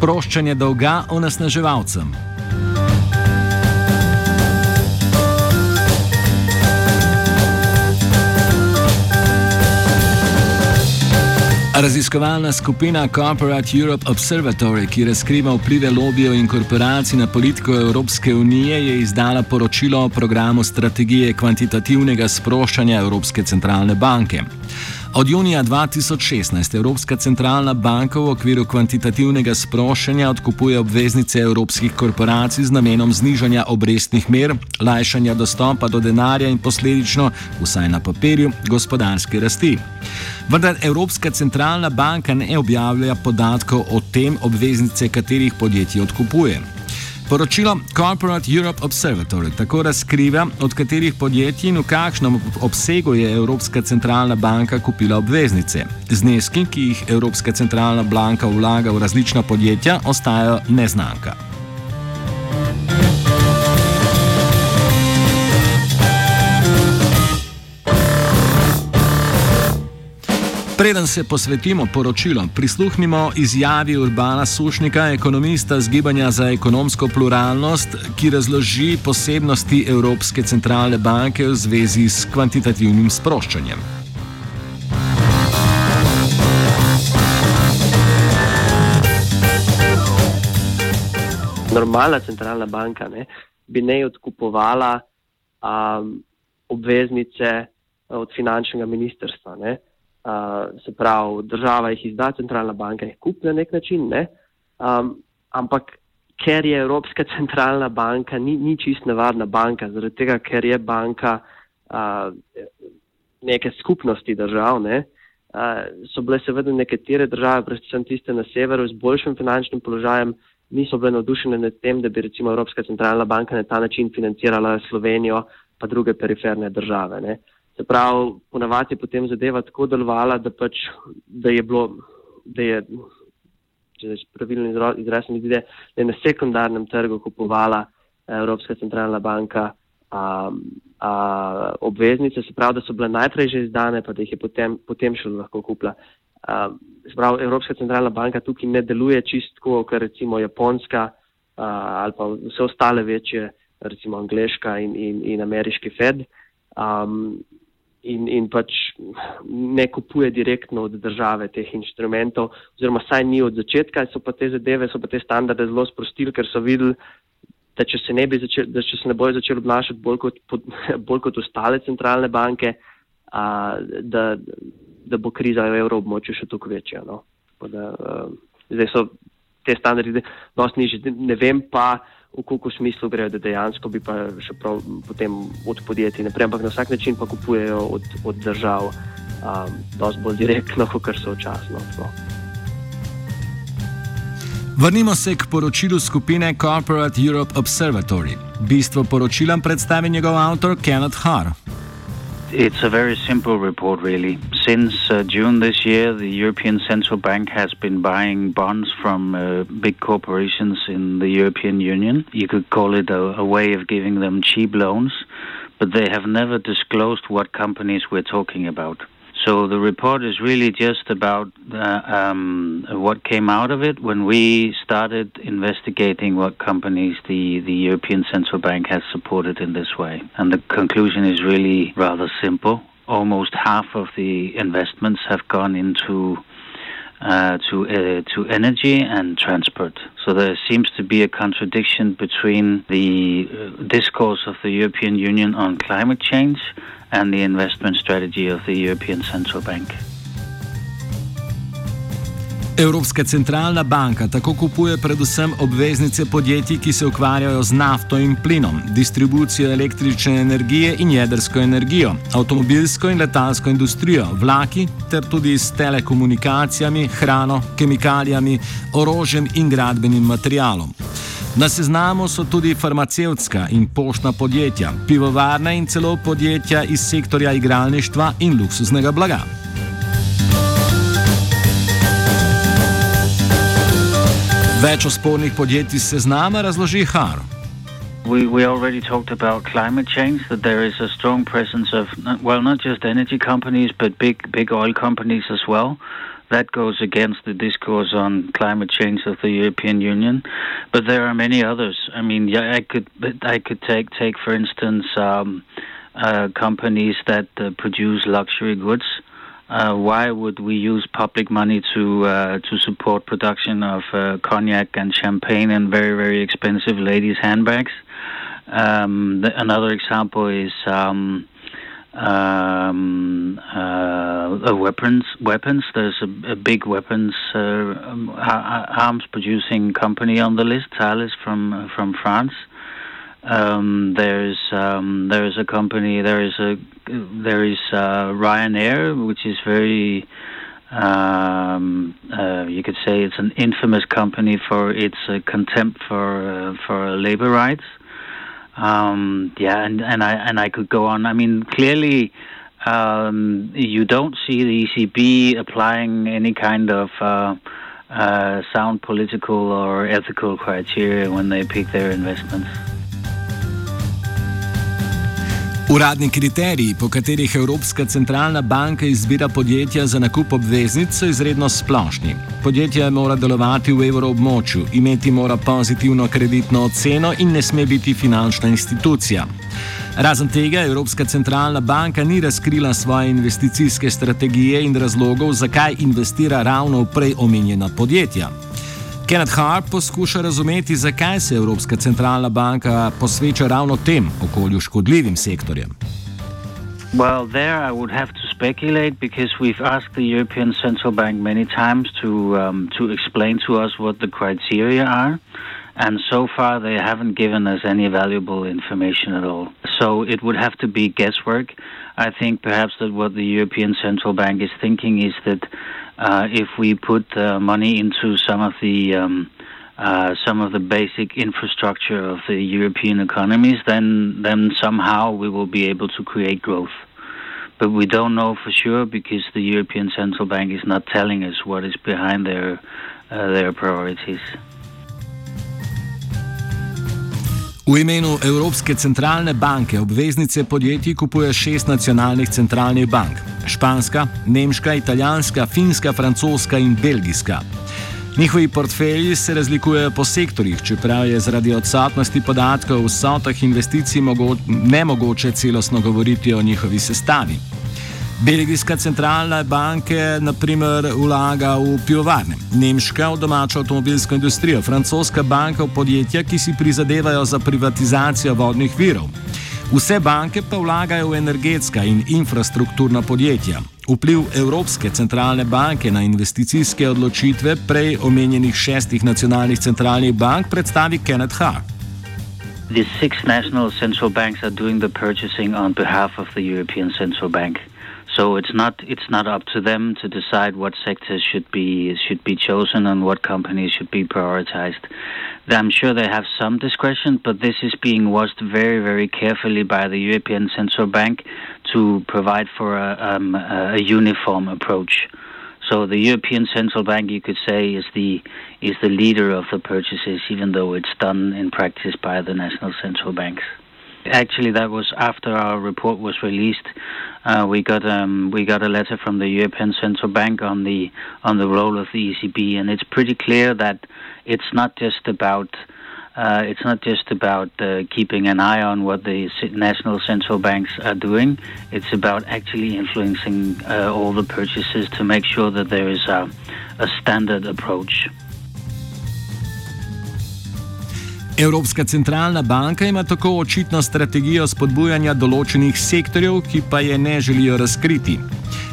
Sproščanje dolga onesnaževalcem. Raziskovalna skupina Corporate Europe Observatory, ki razkriva vplive lobijev in korporacij na politiko Evropske unije, je izdala poročilo o programu strategije kvantitativnega sproščanja Evropske centralne banke. Od junija 2016 Evropska centralna banka v okviru kvantitativnega sproščanja odkupuje obveznice evropskih korporacij z namenom znižanja obrestnih mer, lajšanja dostopa do denarja in posledično, vsaj na papirju, gospodarske rasti. Vendar Evropska centralna banka ne objavlja podatkov o tem, obveznice katerih podjetij odkupuje. Poročilo Corporate Europe Observatory tako razkriva, od katerih podjetij in v kakšnem obsegu je Evropska centralna banka kupila obveznice. Zneski, ki jih Evropska centralna banka vlaga v različna podjetja, ostajajo neznanka. Preden se posvetimo poročilom, prisluhnimo izjavi Urbana Sušnika, ekonomista z Gibanja za ekonomsko pluralnost, ki razloži posebnosti Evropske centralne banke v zvezi s kvantitativnim sproščanjem. Normalna centralna banka ne, bi ne odkupovala um, obveznice od finančnega ministrstva. Ne se pravi, država jih izda, centralna banka jih kupi na nek način, ne? um, ampak ker je Evropska centralna banka, ni, ni čist navadna banka, zaradi tega, ker je banka uh, neke skupnosti držav, ne? uh, so bile seveda nekatere države, predvsem tiste na severu, z boljšim finančnim položajem, niso bile navdušene nad tem, da bi recimo Evropska centralna banka na ta način financirala Slovenijo pa druge periferne države. Ne? Se pravi, ponavadi je potem zadeva tako delovala, da, pač, da je bilo, da je, če se pravilno izrazim, da je na sekundarnem trgu kupovala eh, Evropska centralna banka a, a, obveznice, se pravi, da so bile najprej že izdane, pa da jih je potem, potem še lahko kupila. A, se pravi, Evropska centralna banka tukaj ne deluje čistko, kot recimo Japonska a, ali pa vse ostale večje, recimo angliška in, in, in ameriški Fed. Um, in, in pač ne kupuje direktno od države teh inštrumentov, oziroma saj ni od začetka, so pa te zadeve, so pa te standarde zelo sprostili, ker so videli, da če se ne, začel, da če se ne bojo začeli obnašati bolj kot, pod, bolj kot ostale centralne banke, a, da, da bo kriza v evroobmočju še toliko večja. No? Da, a, zdaj so te standardi dosti nižji, ne vem pa, v koliko smislu grejo, da dejansko bi pa še prav potem od podjetij naprej, ampak na vsak način pa kupujejo od, od držav, um, dosti bolj direktno, kot so včasno. No. Vrnimo se k poročilu skupine Corporate Europe Observatory. Bistvo poročila predstavi njegov avtor Kenneth Harr. It's a very simple report, really. Since uh, June this year, the European Central Bank has been buying bonds from uh, big corporations in the European Union. You could call it a, a way of giving them cheap loans, but they have never disclosed what companies we're talking about. So the report is really just about uh, um, what came out of it when we started investigating what companies the, the European Central Bank has supported in this way. And the conclusion is really rather simple. Almost half of the investments have gone into uh, to uh, to energy and transport. So there seems to be a contradiction between the uh, discourse of the European Union on climate change and the investment strategy of the European Central Bank. Evropska centralna banka tako kupuje predvsem obveznice podjetij, ki se ukvarjajo z nafto in plinom, distribucijo električne energije in jedrsko energijo, avtomobilsko in letalsko industrijo, vlaki ter tudi s telekomunikacijami, hrano, kemikalijami, orožjem in gradbenim materialom. Na seznamu so tudi farmacevtska in poštna podjetja, pivovarna in celo podjetja iz sektorja igralništva in luksuznega blaga. Več o spornih podjetjih seznama razloži Har. We, we already talked about climate change, that there is a strong presence of, well, not just energy companies, but big, big oil companies as well. that goes against the discourse on climate change of the European Union. But there are many others. I mean, yeah, I could I could take take for instance um, uh, companies that uh, produce luxury goods. Uh, why would we use public money to uh, to support production of uh, cognac and champagne and very very expensive ladies' handbags? Um, the, another example is um, um, uh, weapons. Weapons. There's a, a big weapons uh, um, arms producing company on the list. Thales from from France. Um, there's um, there's a company. There is a there is uh, Ryanair, which is very um, uh, you could say it's an infamous company for its uh, contempt for uh, for labor rights. Um, yeah, and, and I and I could go on. I mean, clearly, um, you don't see the ECB applying any kind of uh, uh, sound political or ethical criteria when they pick their investments. Uradni kriteriji, po katerih Evropska centralna banka izbira podjetja za nakup obveznic, so izredno splošni. Podjetje mora delovati v evroobmočju, imeti mora pozitivno kreditno oceno in ne sme biti finančna institucija. Razen tega, Evropska centralna banka ni razkrila svoje investicijske strategije in razlogov, zakaj investira ravno v prej omenjena podjetja. Kenneth Hart poskuša razumeti, zakaj se Evropska centralna banka posveča ravno tem okolju škodljivim sektorjem. Well, there I would have to speculate because we've asked the European Central Bank many times to um, to explain to us what the criteria are, and so far they haven't given us any valuable information at all. So it would have to be guesswork. I think perhaps that what the European Central Bank is thinking is that uh, if we put uh, money into some of the um, uh, some of the basic infrastructure of the European economies, then then somehow we will be able to create growth. But we don't know for sure because the European Central Bank is not telling us what is behind their uh, their priorities. V imenu Evropske centralne banke obveznice podjetij kupuje šest nacionalnih centralnih bank: španska, nemška, italijanska, finska, francoska in belgijska. Njihovi portfelji se razlikujejo po sektorjih, čeprav je zaradi odsotnosti podatkov o vsotah investicij nemogoče celostno govoriti o njihovi sestavi. Belgijska centralna banka naprimer vlaga v pivovarne, nemška v domačo avtomobilsko industrijo, francoska banka v podjetja, ki si prizadevajo za privatizacijo vodnih virov. Vse banke pa vlagajo v energetska in infrastrukturna podjetja. Vpliv Evropske centralne banke na investicijske odločitve prej omenjenih šestih nacionalnih centralnih bank predstavi Kenneth Hart. The six national central banks are doing the purchasing on behalf of the European Central Bank. So it's not it's not up to them to decide what sectors should be should be chosen and what companies should be prioritized. I'm sure they have some discretion, but this is being watched very very carefully by the European Central Bank to provide for a, um, a uniform approach. So the European Central Bank, you could say, is the is the leader of the purchases, even though it's done in practice by the national central banks. Actually, that was after our report was released. Uh, we got um, we got a letter from the European Central Bank on the on the role of the ECB, and it's pretty clear that it's not just about uh, it's not just about uh, keeping an eye on what the national central banks are doing. It's about actually influencing uh, all the purchases to make sure that there is a, a standard approach. Evropska centralna banka ima tako očitno strategijo spodbujanja določenih sektorjev, ki pa je ne želijo razkriti.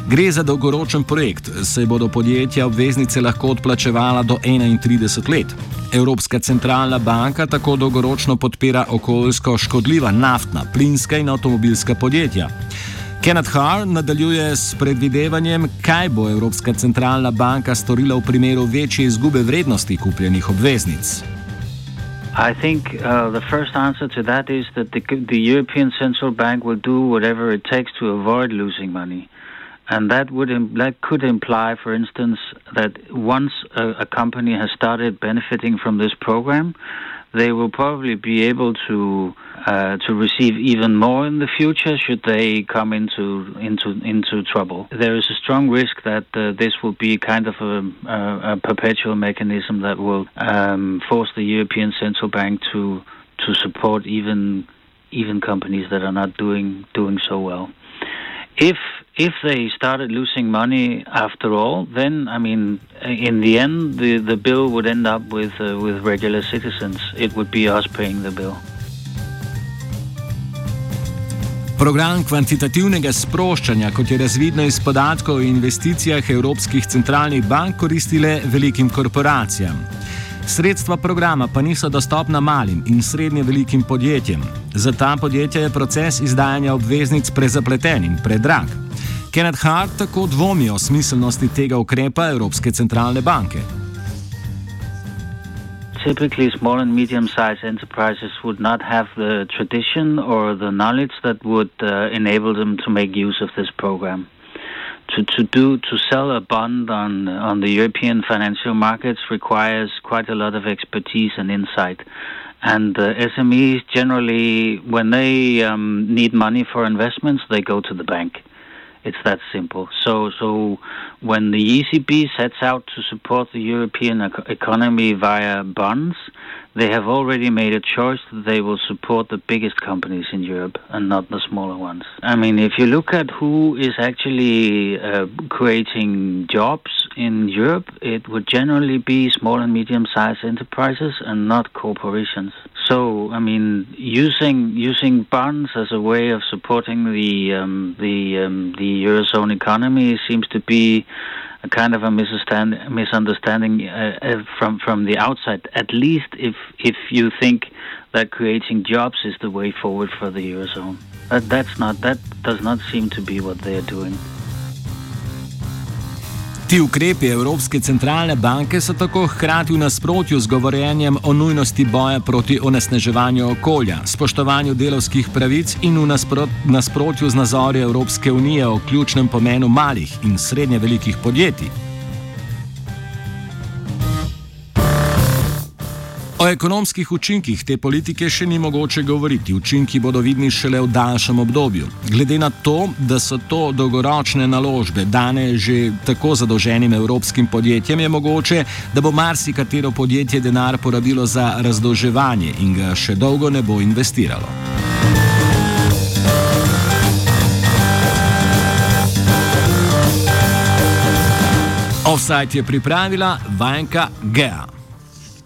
Gre za dolgoročen projekt, saj bodo podjetja obveznice lahko odplačevala do 31 let. Evropska centralna banka tako dolgoročno podpira okoljsko škodljiva naftna, plinska in avtomobilska podjetja. Kenneth Haar nadaljuje s predvidevanjem, kaj bo Evropska centralna banka storila v primeru večje izgube vrednosti kupljenih obveznic. I think uh, the first answer to that is that the, the European Central Bank will do whatever it takes to avoid losing money. And that would that could imply, for instance, that once a, a, company has started benefiting from this program, they will probably be able to uh, to receive even more in the future should they come into into into trouble. There is a strong risk that uh, this will be kind of a, a, a perpetual mechanism that will um, force the European Central Bank to to support even even companies that are not doing doing so well. If if they started losing money after all, then I mean, in the end, the, the bill would end up with uh, with regular citizens. It would be us paying the bill. Program kvantitativnega sproščanja, kot je razvidno iz podatkov o investicijah evropskih centralnih bank, koristile velikim korporacijam. Sredstva programa pa niso dostopna malim in srednje velikim podjetjem. Za ta podjetja je proces izdajanja obveznic prezapleten in predrag. Kenneth Hart tako dvomi o smiselnosti tega ukrepa Evropske centralne banke. Typically small and medium-sized enterprises would not have the tradition or the knowledge that would uh, enable them to make use of this program. To, to do to sell a bond on on the European financial markets requires quite a lot of expertise and insight. And uh, SMEs generally, when they um, need money for investments, they go to the bank. It's that simple. So, so when the ECB sets out to support the European economy via bonds, they have already made a choice that they will support the biggest companies in Europe and not the smaller ones. I mean, if you look at who is actually uh, creating jobs in Europe, it would generally be small and medium sized enterprises and not corporations. So, I mean, using using bonds as a way of supporting the um, the um, the eurozone economy seems to be a kind of a misunderstanding uh, uh, from from the outside. At least if if you think that creating jobs is the way forward for the eurozone, that, that's not that does not seem to be what they are doing. Ti ukrepi Evropske centralne banke so tako hkrati v nasprotju z govorjenjem o nujnosti boja proti onesnaževanju okolja, spoštovanju delovskih pravic in v nasprotju z nazori Evropske unije o ključnem pomenu malih in srednje velikih podjetij. O ekonomskih učinkih te politike še ni mogoče govoriti. Učinki bodo vidni šele v daljšem obdobju. Glede na to, da so to dolgoročne naložbe, dane že tako zadolženim evropskim podjetjem, je mogoče, da bo marsikatero podjetje denar porabilo za razdolževanje in ga še dolgo ne bo investiralo. Offside je pripravila Vanka Gea.